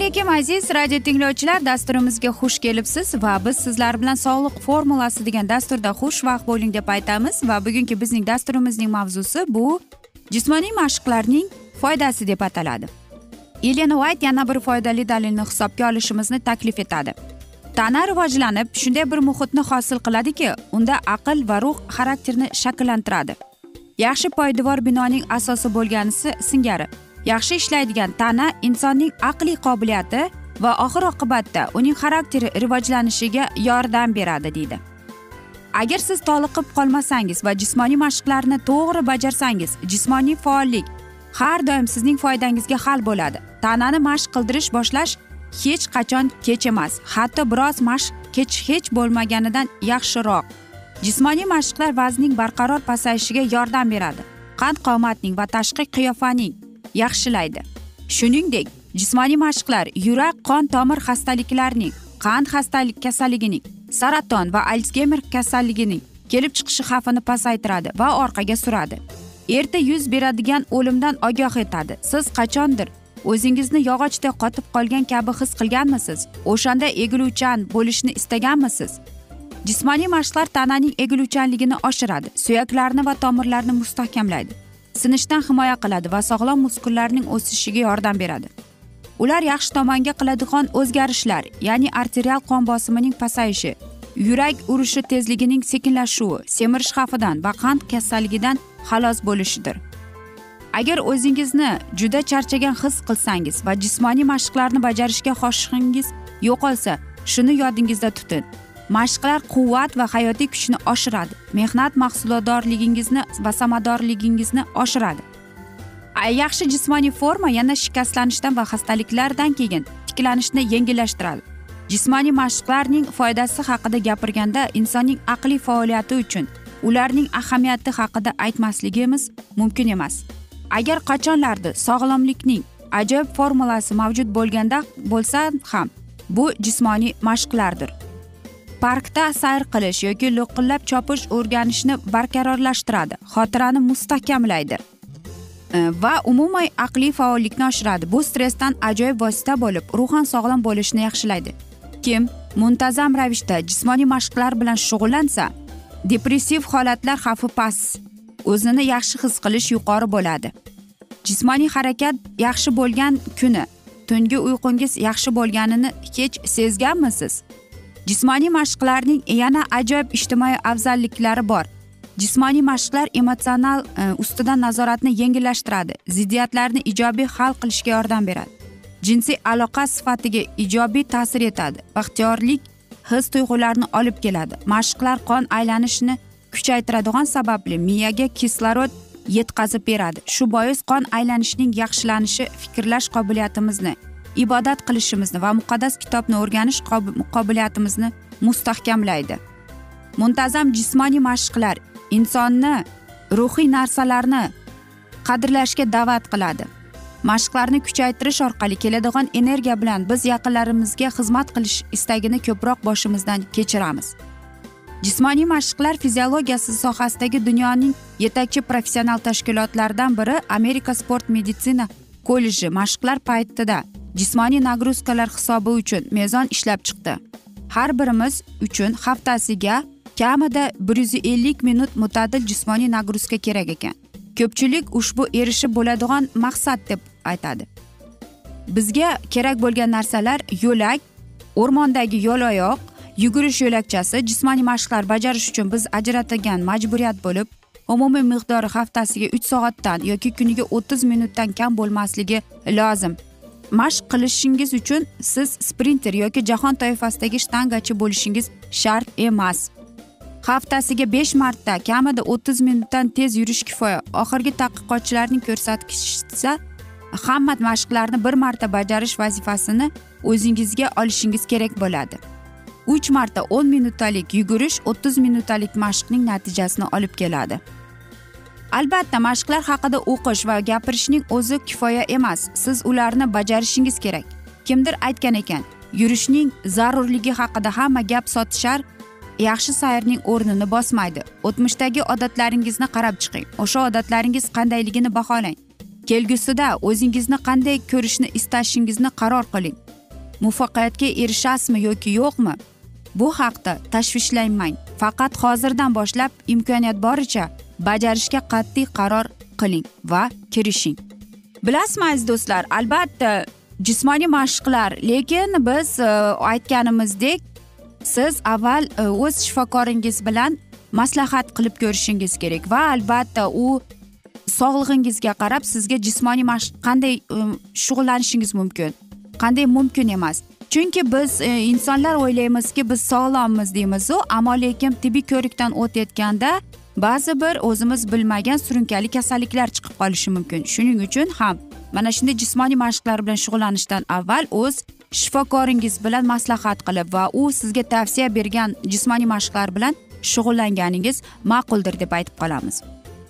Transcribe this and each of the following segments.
alaykum aziz radio tinglovchilar. Dasturimizga xush kelibsiz va biz sizlar bilan sog'liq formulasi degan dasturda xushvaqt bo'ling deb aytamiz. Va bugungi bizning dasturimizning mavzusi bu jismoniy mashqlarning foydasi deb ataladi. Elena uayt yana bir foydali dalilni hisobga olishimizni taklif etadi. Tana rivojlanib shunday bir muhitni hosil qiladiki unda aql va ruh xarakterni shakllantiradi. Yaxshi poydevor binoning asosi bo'lganisi singari. Yaxshi ishlaydigan tana insonning aqliy qobiliyati va oxir oqibatda uning xarakteri rivojlanishiga yordam beradi deydi. Agar siz toliqib qolmasangiz va jismoniy mashqlarni to'g'ri bajarsangiz jismoniy faollik har doim sizning foydangizga hal bo'ladi. Tanani mashq qildirish boshlash hech qachon kech emas hatto biroz mashq kech hech bo'lmaganidan yaxshiroq. Jismoniy mashqlar vaznning barqaror pasayishiga yordam beradi. Qand qomatning va tashqi qiyofaning yaxshilaydi. Shuningdek jismoniy mashqlar yurak qon tomir xastaliklarining qand xastalik kasalligining saraton va alsgeymer kasalligining kelib chiqishi xavfini pasaytiradi va orqaga suradi. Erta yuz beradigan o'limdan ogoh etadi. Siz qachondir o'zingizni yog'ochdek qotib qolgan kabi his qilganmisiz? O'shanda egiluvchan bo'lishni istaganmisiz? Jismoniy mashqlar tananing egiluvchanligini oshiradi suyaklarni va tomirlarni mustahkamlaydi. Sinishdan himoya qiladi va sog'lom muskullarning o'sishiga yordam beradi. Ular yaxshi tomonga qiladigan o'zgarishlar ya'ni arterial qon bosimining pasayishi yurak urishi tezligining sekinlashuvi semirish xavfidan va qand kasalligidan xalos bo'lishidir. Agar o'zingizni juda charchagan his qilsangiz va jismoniy mashqlarni bajarishga xoshishingiz yo'qolsa shuni yodingizda tuting. Mashqlar quvvat va hayotiy kuchni oshiradi. Mehnat mahsuldorligingizni va samaradorligingizni oshiradi. Yaxshi jismoniy forma yana shikastlanishdan va xastaliklardan keyin tiklanishni yengillashtiradi. Jismoniy mashqlarning foydasi haqida gapirganda insonning aqliy faoliyati uchun ularning ahamiyati haqida aytmasligimiz mumkin emas. Agar qachonlardir sog'lomlikning ajoyib formulasi mavjud bo'lganda bo'lsa ham bu jismoniy mashqlardir. Parkda sayr qilish yoki lo'qillab chopish o'rganishni barqarorlashtiradi. Xotirani mustahkamlaydi. E, va umuman aqliy faollikni oshiradi. Bu stressdan ajoyib vosita bo'lib ruhan sog'lom bo'lishni yaxshilaydi. Kim muntazam ravishda jismoniy mashqlar bilan shug'ullansa depressiv holatlar xavfi past. O'zini yaxshi his qilish yuqori bo'ladi. Jismoniy harakat yaxshi bo'lgan kuni tungi uyqungiz yaxshi bo'lganini hech sezganmisiz? Jismoniy mashqlarning yana ajoyib ijtimoiy afzalliklari bor. Jismoniy mashqlar emotsional e, ustidan nazoratni yengillashtiradi ziddiyatlarni ijobiy hal qilishga yordam beradi. Jinsiy aloqa sifatiga ijobiy ta'sir etadi baxtiyorlik his tuyg'ularni olib keladi. Mashqlar qon aylanishini kuchaytiradigan sababli miyaga kislorod yetkazib beradi. Shu bois qon aylanishining yaxshilanishi fikrlash qobiliyatimizni ibodat qilishimizni va muqaddas kitobni o'rganish qobiliyatimizni mustahkamlaydi. Muntazam jismoniy mashqlar insonni ruhiy narsalarni qadrlashga da'vat qiladi. Mashqlarni kuchaytirish orqali keladigan energiya bilan biz yaqinlarimizga xizmat qilish istagini ko'proq boshimizdan kechiramiz. Jismoniy mashqlar fiziologiyasi sohasidagi dunyoning yetakchi professional tashkilotlaridan biri amerika sport meditsina kolleji mashqlar paytida jismoniy nagruzkalar hisobi uchun mezon ishlab chiqdi. Har birimiz uchun haftasiga kamida bir yuz ellik minut mutadil jismoniy nagruzka kerak ekan. Ko'pchilik ushbu erishib bo'ladigan maqsad deb aytadi. Bizga kerak bo'lgan narsalar yo'lak o'rmondagi yo'loyoq yugurish yo'lakchasi jismoniy mashqlar bajarish uchun biz ajratilgan majburiyat bo'lib umumiy miqdori haftasiga uch soatdan yoki kuniga o'ttiz minutdan kam bo'lmasligi lozim. Mashq qilishingiz uchun siz sprinter yoki jahon toifasidagi shtangachi bo'lishingiz shart emas. Haftasiga besh marta kamida o'ttiz minutdan tez yurish kifoya. Oxirgi tadqiqotchilarning ko'rsatkichi hamma mashqlarni bir marta bajarish vazifasini o'zingizga olishingiz kerak bo'ladi. Uch marta o'n minutalik yugurish o'ttiz minutalik mashqning natijasini olib keladi. Albatta mashqlar haqida o'qish va gapirishning o'zi kifoya emas. Siz ularni bajarishingiz kerak. Kimdir aytgan ekan yurishning zarurligi haqida hamma gap sotishar yaxshi sayrning o'rnini bosmaydi. O'tmishdagi odatlaringizni qarab chiqing. O'sha odatlaringiz qandayligini baholang. Kelgusida o'zingizni qanday ko'rishni istashingizni qaror qiling. Muvaffaqiyatga erishasizmi yoki yo'qmi? Bu haqda tashvishlanmang faqat hozirdan boshlab imkoniyat boricha bajarishga qat'iy qaror qiling va kirishing. Bilasizmi aziz do'stlar albatta jismoniy mashqlar lekin biz e, aytganimizdek siz avval e, o'z shifokoringiz bilan maslahat qilib ko'rishingiz kerak va albatta u sog'lig'ingizga qarab sizga jismoniy mashq qanday e, shug'ullanishingiz mumkin qanday mumkin emas. Chunki biz insonlar o'ylaymizki biz sog'lommiz deymizu ammo lekin tibbiy ko'rikdan o'tayotganda ba'zi bir o'zimiz bilmagan surunkali kasalliklar chiqib qolishi mumkin. Shuning uchun ham mana shunday jismoniy mashqlar bilan shug'ullanishdan avval o'z shifokoringiz bilan maslahat qilib va u sizga tavsiya bergan jismoniy mashqlar bilan shug'ullanganingiz ma'quldir deb aytib qolamiz.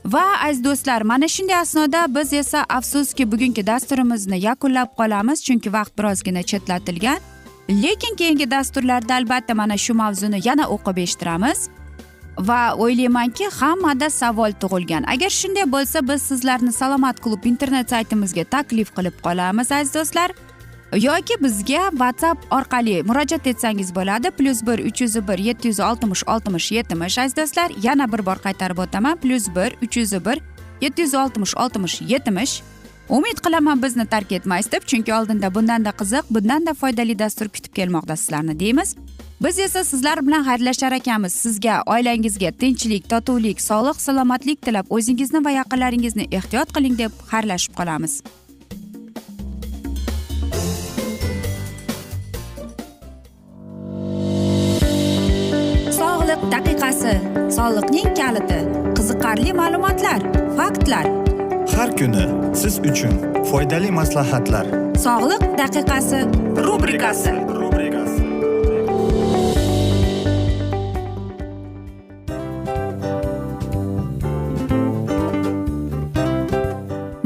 Va aziz do'stlar mana shunday asnoda biz esa afsuski bugungi dasturimizni yakunlab qolamiz chunki vaqt birozgina chetlatilgan. Lekin keyingi dasturlarda albatta mana shu mavzuni yana o'qib eshittiramiz. Va o'ylaymanki hammada savol tug'ilgan. Agar shunday bo'lsa biz sizlarni salomat klub internet saytimizga taklif qilib qolamiz aziz do'stlar. Yoki bizga whatsapp orqali murojaat etsangiz bo'ladi. plyus bir uch yuz bir yetti yuz oltmish oltmish yetmish aziz do'stlar. Yana bir bor qaytarib o'taman. plyus bir uch yuz bir yetti yuz oltmish oltmish yetmish. Umid qilaman bizni tark etmaysiz deb chunki oldinda bundanda qiziq bundanda foydali dastur kutib kelmoqda sizlarni deymiz. Biz esa sizlar bilan xayrlashar ekanmiz. Sizga oilangizga tinchlik totuvlik sog'lik salomatlik tilab o'zingizni va yaqinlaringizni ehtiyot qiling deb xayrlashib qolamiz. Sog'liq daqiqasi soliqning kaliti qiziqarli ma'lumotlar faktlar. Har kuni siz uchun foydali maslahatlar. Sog'liq daqiqasi rubrikasi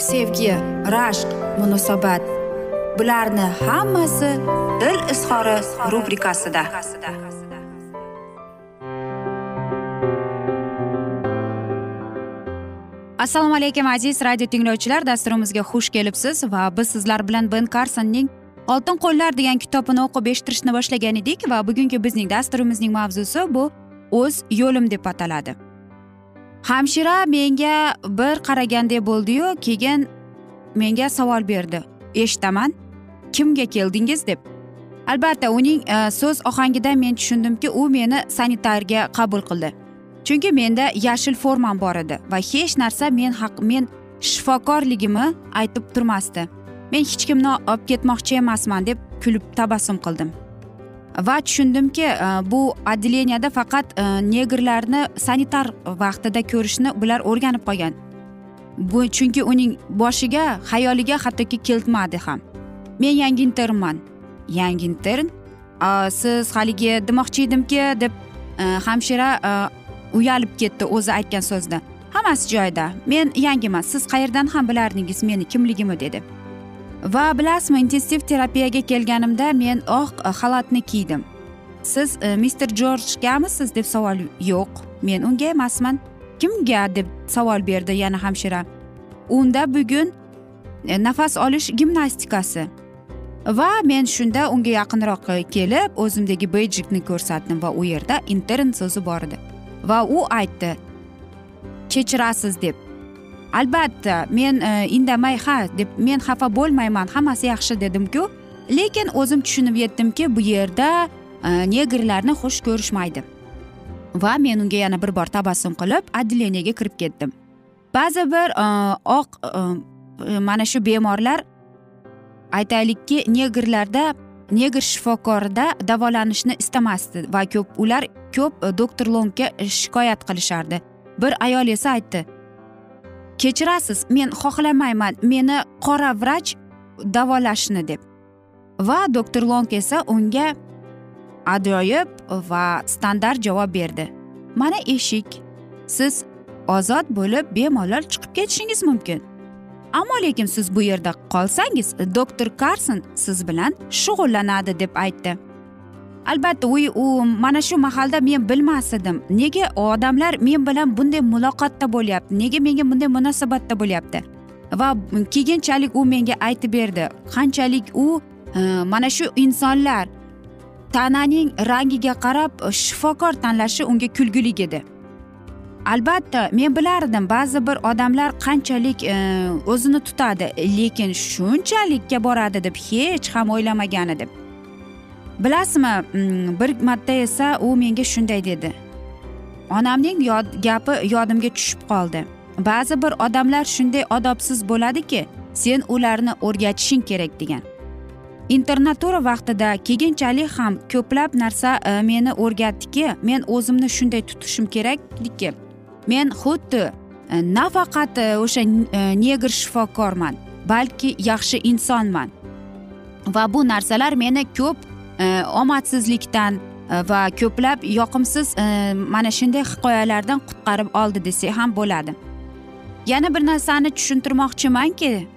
sevgi rashq munosabat. Bularni hammasi dil izhori rubrikasida. Assalomu alaykum aziz radio tinglovchilar. Dasturimizga xush kelibsiz va biz sizlar bilan ben karsonning oltin qo'llar degan kitobini o'qib eshittirishni boshlagan edik va bugungi bizning dasturimizning mavzusi bu o'z yo'lim deb ataladi. Hamshira menga bir qaraganday bo'ldiyu keyin menga savol berdi. Eshitaman kimga keldingiz deb. Albatta uning e, so'z ohangidan men tushundimki u meni sanitarga qabul qildi. Chunki menda yashil formam bor edi va hech narsa men haq men shifokorligimni aytib turmasdi. Men hech kimni olib ketmoqchi emasman deb kulib tabassum qildim. Va tushundimki e, bu отделенияda faqat e, negrlarni sanitar vaqtida ko'rishni bular o'rganib qolgan. Bu chunki uning boshiga xayoliga hattoki keltmadi ham. Men yangi internman. Yangi intern? Siz haligi demoqchi edimki deb e, hamshira uyalib ketdi o'zi aytgan so'zda. Hammasi joyida. Men yangiman. Siz qayerdan ham bilardingiz meni kimligimni dedi. Va bilasizmi intensiv terapiyaga kelganimda men oq e, xalatni kiydim. Siz e, mister jorjgamisiz deb savol yo'q men unga emasman. Kimga deb savol berdi yana hamshira? Unda bugun e, nafas olish gimnastikasi. Va men shunda unga yaqinroq e, kelib o'zimdagi bejikni ko'rsatdim va u yerda intern so'zi bor edi. Va u aytdi kechirasiz deb. Albatta men e, indamay ha deb men xafa bo'lmayman hammasi yaxshi dedimku. Lekin o'zim tushunib yetdimki bu yerda e, negrlarni xush ko'rishmaydi. Va men unga yana bir bor tabassum qilib отделениеga kirib ketdim. Ba'zi bir e, oq e, e, mana shu bemorlar aytaylikki negrlarda negr shifokorida davolanishni istamasdi va ko'p ular ko'p doktor longga shikoyat qilishardi. Bir ayol esa aytdi kechirasiz men xohlamayman meni qora vrach davolashni deb. Va doktor long esa unga ajoyib va standart javob berdi. Mana eshik siz ozod bo'lib bemalol chiqib ketishingiz mumkin. Ammo lekin siz bu yerda qolsangiz doktor karson siz bilan shug'ullanadi deb aytdi. Albatta u u mana shu mahalda men bilmas edim. Nega odamlar men bilan bunday muloqotda bo'lyapti? Nega menga bunday munosabatda bo'lyapti? Va keyinchalik u menga aytib berdi. Qanchalik u e, mana shu insonlar tananing rangiga qarab shifokor tanlashi unga kulgili edi. Albatta men bilardim ba'zi bir odamlar qanchalik e, o'zini tutadi lekin shunchalikka boradi deb hech ham o'ylamagan edim. Bilasizmi mm, bir marta esa u menga shunday dedi. Onamning yod gapi yodimga tushib qoldi. Ba'zi bir odamlar shunday odobsiz bo'ladiki sen ularni o'rgatishing kerak degan. Internatura vaqtida keyinchalik ham ko'plab narsa e, meni o'rgatdiki men o'zimni shunday tutishim kerakdiki men xuddi e, nafaqat e, o'sha e, negr shifokorman balki yaxshi insonman. Va bu narsalar meni ko'p Э, omadsizlikdan э, va ko'plab yoqimsiz э, mana shunday hikoyalardan qutqarib oldi desak ham bo'ladi. Yana bir narsani tushuntirmoqchimanki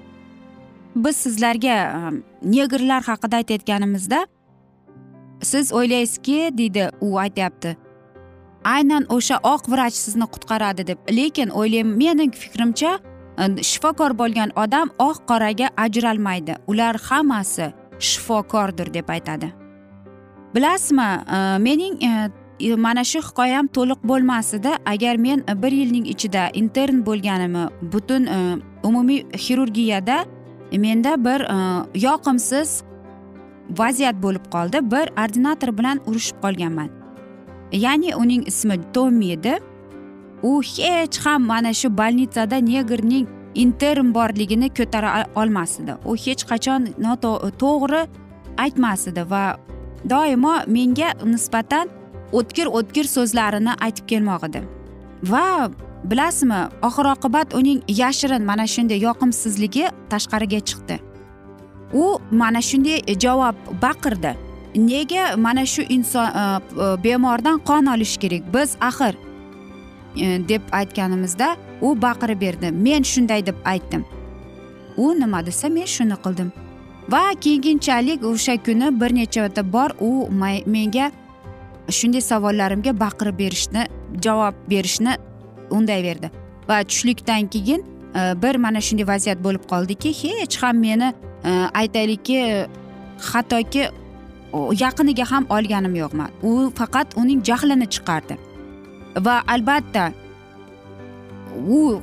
biz sizlarga e, negrlar haqida aytayotganimizda siz o'ylaysizki deydi u aytyapti. Aynan o'sha oq vrach sizni qutqaradi deb. Lekin o'ylayman mening fikrimcha e, shifokor bo'lgan odam oq qoraga ajralmaydi. Ular hammasi shifokordir deb aytadi. Bilasizmi e, mening e, mana shu hikoyam to'liq bo'lmasdi agar men e, bir yilning ichida intern bo'lganimni butun umumiy xirurgiyada menda bir yoqimsiz vaziyat bo'lib qoldi. Bir ordinator bilan urushib qolganman. Ya'ni uning ismi tommi edi. U hech ham mana shu больницада negrning intern borligini ko'tara olmas edi u hech qachon to'g'ri aytmas edi va doimo menga nisbatan o'tkir o'tkir so'zlarini aytib kelmoq edi va bilasizmi oxir oqibat uning yashirin mana shunday yoqimsizligi tashqariga chiqdi. U mana shunday javob baqirdi. Nega mana shu inson e, e, bemordan qon olish kerak? Biz axir e, deb aytganimizda u baqirib berdi. Men shunday deb aytdim. U nima desa men shuni qildim. Va keyinchalik o'sha kuni bir necha bor u menga shunday savollarimga baqirib berishni javob berishni undayverdi va tushlikdan keyin e, bir mana shunday vaziyat bo'lib qoldiki hech ham meni e, aytaylikki hattoki yaqiniga ham olganim yo'qman u faqat uning jahlini chiqardi. Va albatta u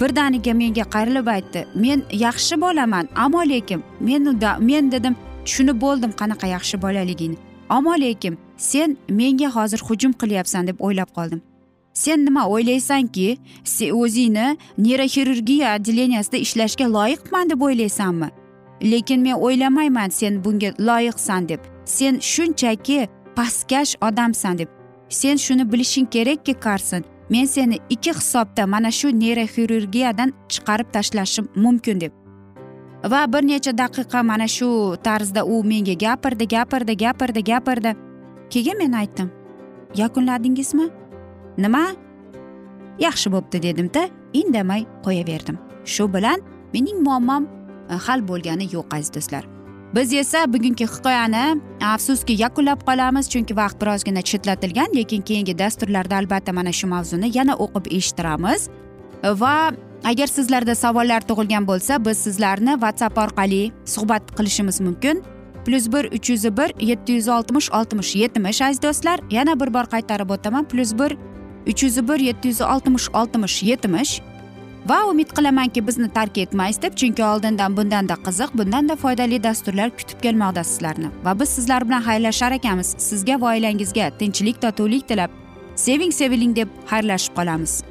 birdaniga menga qayrilib aytdi men yaxshi bolaman ammo lekin men men dedim tushunib bo'ldim qanaqa yaxshi bolaligingni. Ammo lekin sen menga hozir hujum qilyapsan deb o'ylab qoldim. Sen nima o'ylaysanki sen o'zingni neyroxirurgiya отделениясida ishlashga loyiqman deb o'ylaysanmi? Lekin men o'ylamayman sen bunga loyiqsan deb. Sen shunchaki pastkash odamsan deb. Sen shuni bilishing kerakki karson men seni ikki hisobda mana shu neyroxirurgiyadan chiqarib tashlashim mumkin deb. Va bir necha daqiqa mana shu tarzda u menga gapirdi gapirdi gapirdi gapirdi. Keyin men aytdim yakunladingizmi? Nima? Yaxshi bo'pti dedimda indamay qo'yaverdim. Shu bilan mening muammom e, hal bo'lgani yo'q aziz do'stlar. Biz esa bugungi hikoyani afsuski yakunlab qolamiz chunki vaqt birozgina chetlatilgan lekin keyingi dasturlarda albatta mana shu mavzuni yana o'qib eshittiramiz. Va agar sizlarda savollar tug'ilgan bo'lsa biz sizlarni whatsapp orqali suhbat qilishimiz mumkin. plyus bir uch yuz bir yetti yuz oltmish oltmish yetmish aziz do'stlar yana bir bor qaytarib o'taman. plyus bir uch yuz bir yetti yuz oltmish oltmish yetmish va umid qilamanki bizni tark etmaysiz deb chunki oldindan bundanda qiziq bundanda foydali dasturlar kutib kelmoqda sizlarni. Va biz sizlar bilan xayrlashar ekanmiz. Sizga va oilangizga tinchlik totuvlik tilab seving seviling deb xayrlashib qolamiz.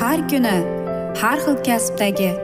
Har kuni har xil kasbdagi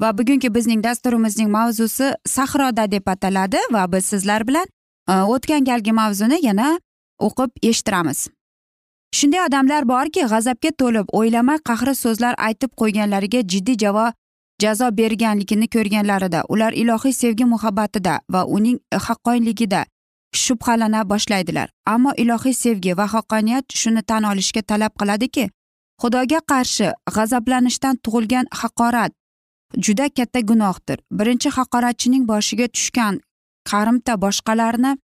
Va bugungi bizning dasturimizning mavzusi sahroda deb ataladi va biz sizlar bilan e, o'tgan galgi mavzuni yana o'qib eshittiramiz. Shunday odamlar borki g'azabga to'lib o'ylamay qahri so'zlar aytib qo'yganlariga jiddiy javob jazo berganligini ko'rganlarida ular ilohiy sevgi muhabbatida va uning haqqoniyligida shubhalana boshlaydilar. Ammo ilohiy sevgi va haqqoniyat shuni tan olishga talab qiladiki xudoga qarshi g'azablanishdan tug'ilgan haqorat juda katta gunohdir. Birinchi haqoratchining boshiga tushgan qarimta boshqalarni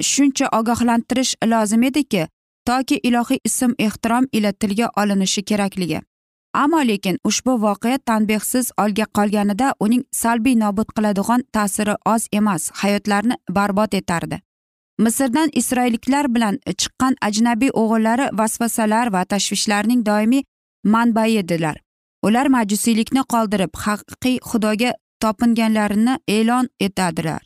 shuncha ogohlantirish lozim ediki toki ilohiy ism ehtirom ila tilga olinishi kerakligi. Ammo lekin ushbu voqea tanbehsiz olga qolganida uning salbiy nobud qiladigan ta'siri oz emas hayotlarni barbod etardi. Misrdan isroilliklar bilan chiqqan ajnabiy o'g'illari vasvasalar va tashvishlarning doimiy manbai edilar. Ular majusiylikni qoldirib haqiqiy xudoga topinganlarini e'lon etadilar.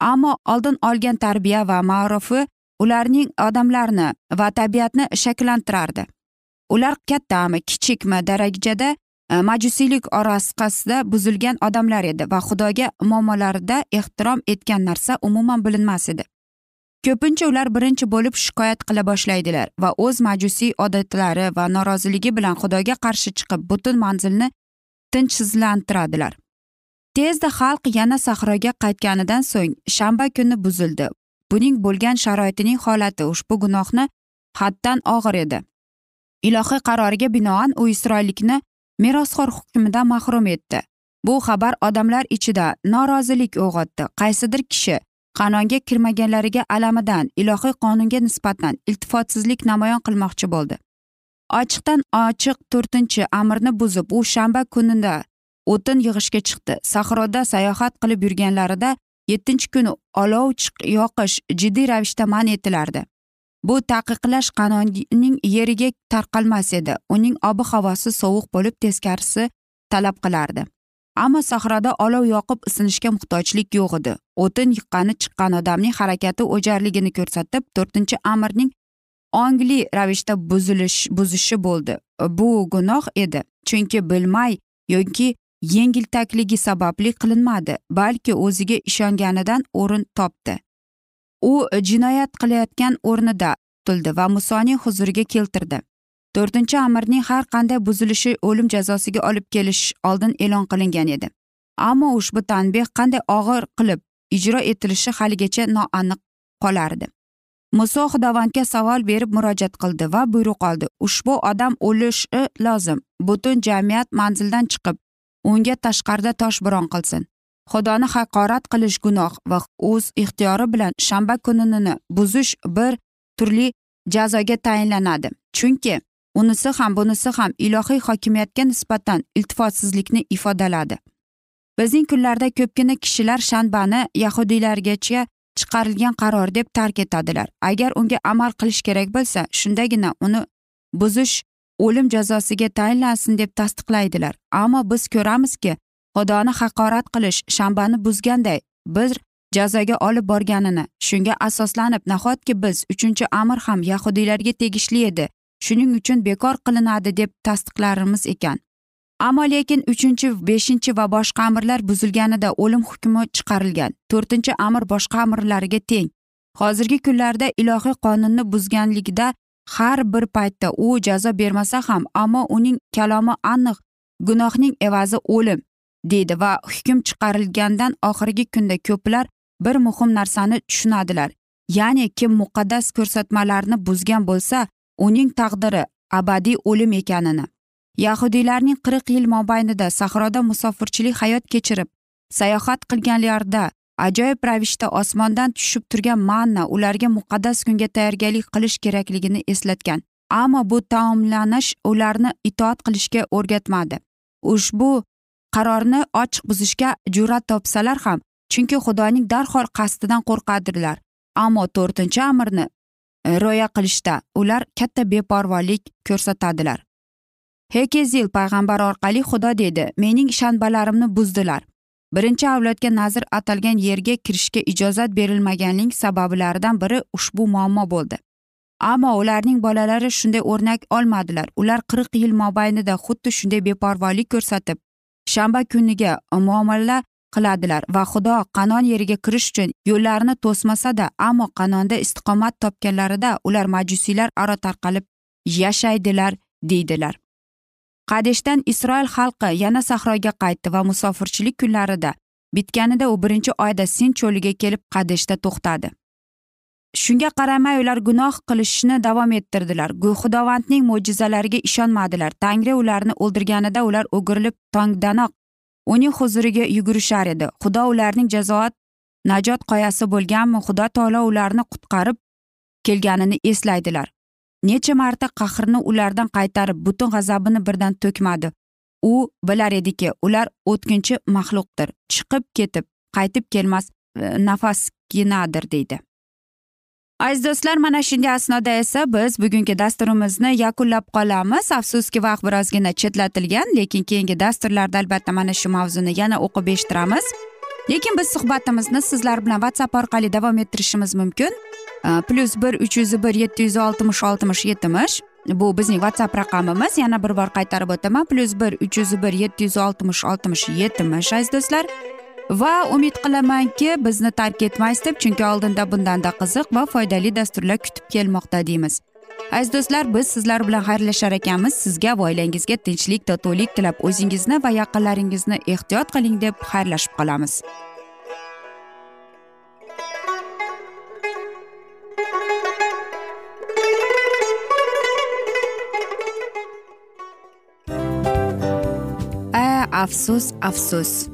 Ammo oldin olgan tarbiya va ma'rufi ularning odamlarni va tabiatni shakllantirardi. Ular kattami kichikmi darajada e, majusiylik orasqasida buzilgan odamlar edi va xudoga muammolarida ehtirom etgan narsa umuman bilinmas edi. Ko'pincha ular birinchi bo'lib shikoyat qila boshlaydilar va o'z majusiy odatlari va noroziligi bilan xudoga qarshi chiqib butun manzilni tinchsizlantiradilar. Tezda xalq yana sahroga qaytganidan so'ng shanba kuni buzildi. Buning bo'lgan sharoitining holati ushbu gunohni haddan og'ir edi. Ilohiy qaroriga binoan u isroillikni merosxo'r hukmidan mahrum etdi. Bu xabar odamlar ichida norozilik uyg'otdi. Qaysidir kishi qanonga kirmaganlariga alamidan ilohiy qonunga nisbatan iltifotsizlik namoyon qilmoqchi bo'ldi. Ochiqdan ochiq to'rtinchi amirni buzib u shanba kunida o'tin yig'ishga chiqdi. Sahroda sayohat qilib yurganlarida yettinchi kuni olov yoqish jiddiy ravishda man etilardi. Bu taqiqlash qanonning yeriga tarqalmas edi. Uning ob havosi sovuq bo'lib teskarisi talab qilardi. Ammo sahroda olov yoqib isinishga muhtojlik yo'q edi. O'tin yiqqani chiqqan odamning harakati o'jarligini ko'rsatib to'rtinchi amirning ongli ravishda buzilish buzishi bo'ldi. Bu gunoh edi chunki bilmay yoki yengiltakligi sababli qilinmadi balki o'ziga ishonganidan o'rin topdi. U jinoyat qilayotgan o'rnida tutildi va musoning huzuriga keltirdi. To'rtinchi amirning har qanday buzilishi o'lim jazosiga olib kelish oldin e'lon qilingan edi. Ammo ushbu tanbeh qanday og'ir qilib ijro etilishi haligacha noaniq qolardi. Muso xudovandga savol berib murojaat qildi va buyruq oldi. Ushbu odam o'lishi lozim. Butun jamiyat manzildan chiqib unga tashqarida toshbo'ron qilsin. Xudoni haqorat qilish gunoh va o'z ixtiyori bilan shanba kunini buzish bir turli jazoga tayinlanadi. Chunki unisi ham bunisi ham ilohiy hokimiyatga nisbatan iltifotsizlikni ifodaladi. Bizning kunlarda ko'pgina kishilar shanbani yahudiylargacha chiqarilgan qaror deb tark etadilar. Agar unga amal qilish kerak bo'lsa shundagina uni buzish o'lim jazosiga tayinlansin deb tasdiqlaydilar. Ammo biz ko'ramizki xudoni haqorat qilish shanbani buzganday bir jazoga olib borganini shunga asoslanib nahotki biz uchinchi amr ham yahudiylarga tegishli edi shuning uchun bekor qilinadi deb tasdiqlarimiz ekan. Ammo lekin uchinchi beshinchi va boshqa amirlar buzilganida o'lim hukmi chiqarilgan. To'rtinchi amir boshqa amirlarga teng. Hozirgi kunlarda ilohiy qonunni buzganligida har bir paytda u jazo bermasa ham ammo uning kalomi aniq gunohning evazi o'lim deydi va hukm chiqarilgandan oxirgi kunda ko'plar bir muhim narsani tushunadilar. Ya'ni kim muqaddas ko'rsatmalarni buzgan bo'lsa uning taqdiri abadiy o'lim ekanini yahudiylarning qirq yil mobaynida sahroda musofirchilik hayot kechirib sayohat qilganlarida ajoyib ravishda osmondan tushib turgan manna ularga muqaddas kunga tayyorgarlik qilish kerakligini eslatgan. Ammo bu taomlanish ularni itoat qilishga o'rgatmadi. Ushbu qarorni ochiq buzishga jur'at topsalar ham chunki xudoning darhol qasdidan qo'rqadilar. Ammo to'rtinchi amirni E, rioya qilishda ular katta beparvolik ko'rsatadilar. Hekezil payg'ambar orqali xudo dedi mening shanbalarimni buzdilar. Birinchi avlodga nazr atalgan yerga kirishga ijozat berilmaganlik sabablaridan biri ushbu muammo bo'ldi. Ammo ularning bolalari shunday o'rnak olmadilar. Ular qirq yil mobaynida xuddi shunday beparvolik ko'rsatib shanba kuniga muomala qiladilar va xudo qanon yeriga kirish uchun yo'llarini to'smasada ammo qanonda istiqomat topganlarida ular majusiylar aro tarqalib yashaydilar deydilar. Qadeshdan isroil xalqi yana sahroga qaytdi va musofirchilik kunlarida bitganida u birinchi oyda sin cho'liga kelib qadeshda to'xtadi. Shunga qaramay ular gunoh qilishni davom ettirdilar. Xudovandning mo'jizalariga ishonmadilar. Tangri ularni o'ldirganida ular o'girilib tongdanoq uning huzuriga yugurishar edi. Xudo ularning jazoat najot qoyasi bo'lganmi xudo taolo ularni qutqarib kelganini eslaydilar. Necha marta qahrni ulardan qaytarib butun g'azabini birdan to'kmadi. U bilar ediki ular o'tkinchi maxluqdir. Chiqib ketib qaytib kelmas e, nafasginadir deydi. Aziz do'stlar mana shunday asnoda esa biz bugungi dasturimizni yakunlab qolamiz. Afsuski vaqt birozgina chetlatilgan lekin keyingi dasturlarda albatta mana shu mavzuni yana o'qib eshittiramiz. Lekin biz suhbatimizni sizlar bilan whatsapp orqali davom ettirishimiz mumkin. Plyus bir uch yuz bir yetti yuz oltmish oltmish yetmish. Bu bizning whatsapp raqamimiz. Yana bir bor qaytarib o'taman. Plyus bir uch yuz bir yetti yuz oltmish oltmish yetmish aziz do'stlar. Va umid qilamanki bizni tark etmaysiz deb chunki oldinda bundanda qiziq va foydali dasturlar kutib kelmoqda deymiz. Aziz do'stlar biz sizlar bilan xayrlashar ekanmiz. Sizga va oilangizga tinchlik totuvlik tilab o'zingizni va yaqinlaringizni ehtiyot qiling deb xayrlashib qolamiz. Afsus afsus.